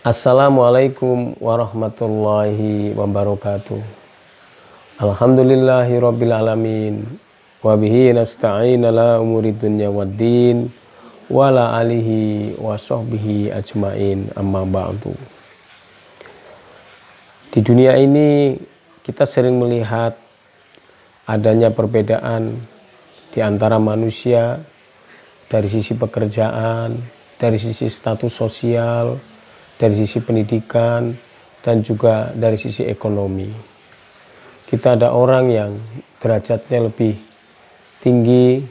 Assalamualaikum warahmatullahi wabarakatuh. Alhamdulillahi rabbil alamin wa bihi nasta'in ala umuri dunya waddin wa la alihi wa sahbihi ajmain amma ba'du. Di dunia ini kita sering melihat adanya perbedaan di antara manusia dari sisi pekerjaan, dari sisi status sosial, dari sisi pendidikan, dan juga dari sisi ekonomi. Kita ada orang yang derajatnya lebih tinggi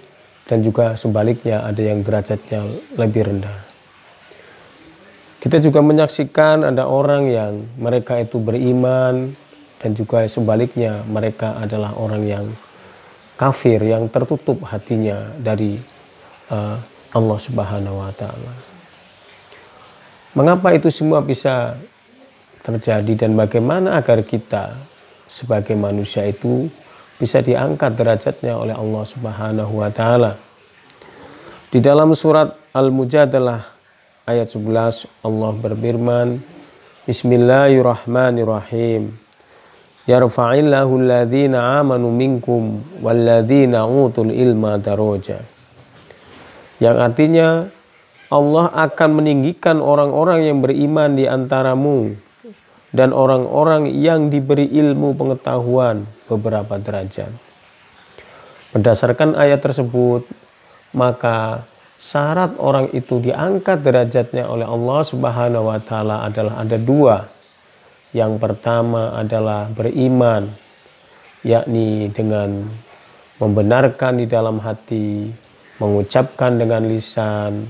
dan juga sebaliknya ada yang derajatnya lebih rendah. Kita juga menyaksikan ada orang yang mereka itu beriman dan juga sebaliknya mereka adalah orang yang kafir yang tertutup hatinya dari uh, Allah Subhanahu wa taala. Mengapa itu semua bisa terjadi dan bagaimana agar kita sebagai manusia itu bisa diangkat derajatnya oleh Allah Subhanahu wa taala. Di dalam surat Al-Mujadalah ayat 11 Allah berfirman Bismillahirrahmanirrahim Yarfa'illahu alladhina amanu minkum walladhina utul ilma daraja Yang artinya Allah akan meninggikan orang-orang yang beriman di antaramu dan orang-orang yang diberi ilmu pengetahuan beberapa derajat. Berdasarkan ayat tersebut, maka syarat orang itu diangkat derajatnya oleh Allah Subhanahu wa taala adalah ada dua. Yang pertama adalah beriman, yakni dengan membenarkan di dalam hati, mengucapkan dengan lisan,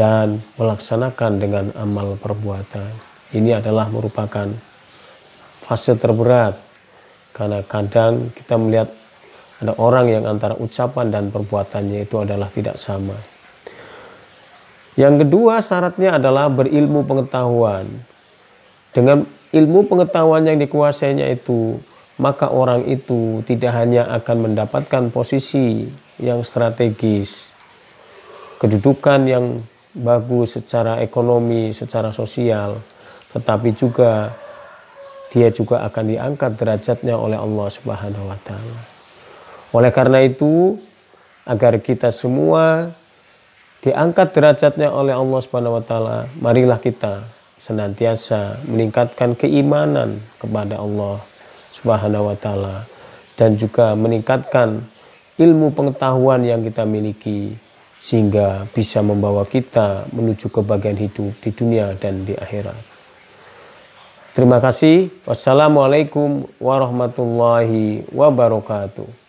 dan melaksanakan dengan amal perbuatan. Ini adalah merupakan fase terberat karena kadang kita melihat ada orang yang antara ucapan dan perbuatannya itu adalah tidak sama. Yang kedua syaratnya adalah berilmu pengetahuan. Dengan ilmu pengetahuan yang dikuasainya itu, maka orang itu tidak hanya akan mendapatkan posisi yang strategis, kedudukan yang bagus secara ekonomi, secara sosial, tetapi juga dia juga akan diangkat derajatnya oleh Allah Subhanahu wa taala. Oleh karena itu, agar kita semua diangkat derajatnya oleh Allah Subhanahu wa taala, marilah kita senantiasa meningkatkan keimanan kepada Allah Subhanahu wa taala dan juga meningkatkan ilmu pengetahuan yang kita miliki sehingga bisa membawa kita menuju kebahagiaan hidup di dunia dan di akhirat. Terima kasih. Wassalamualaikum warahmatullahi wabarakatuh.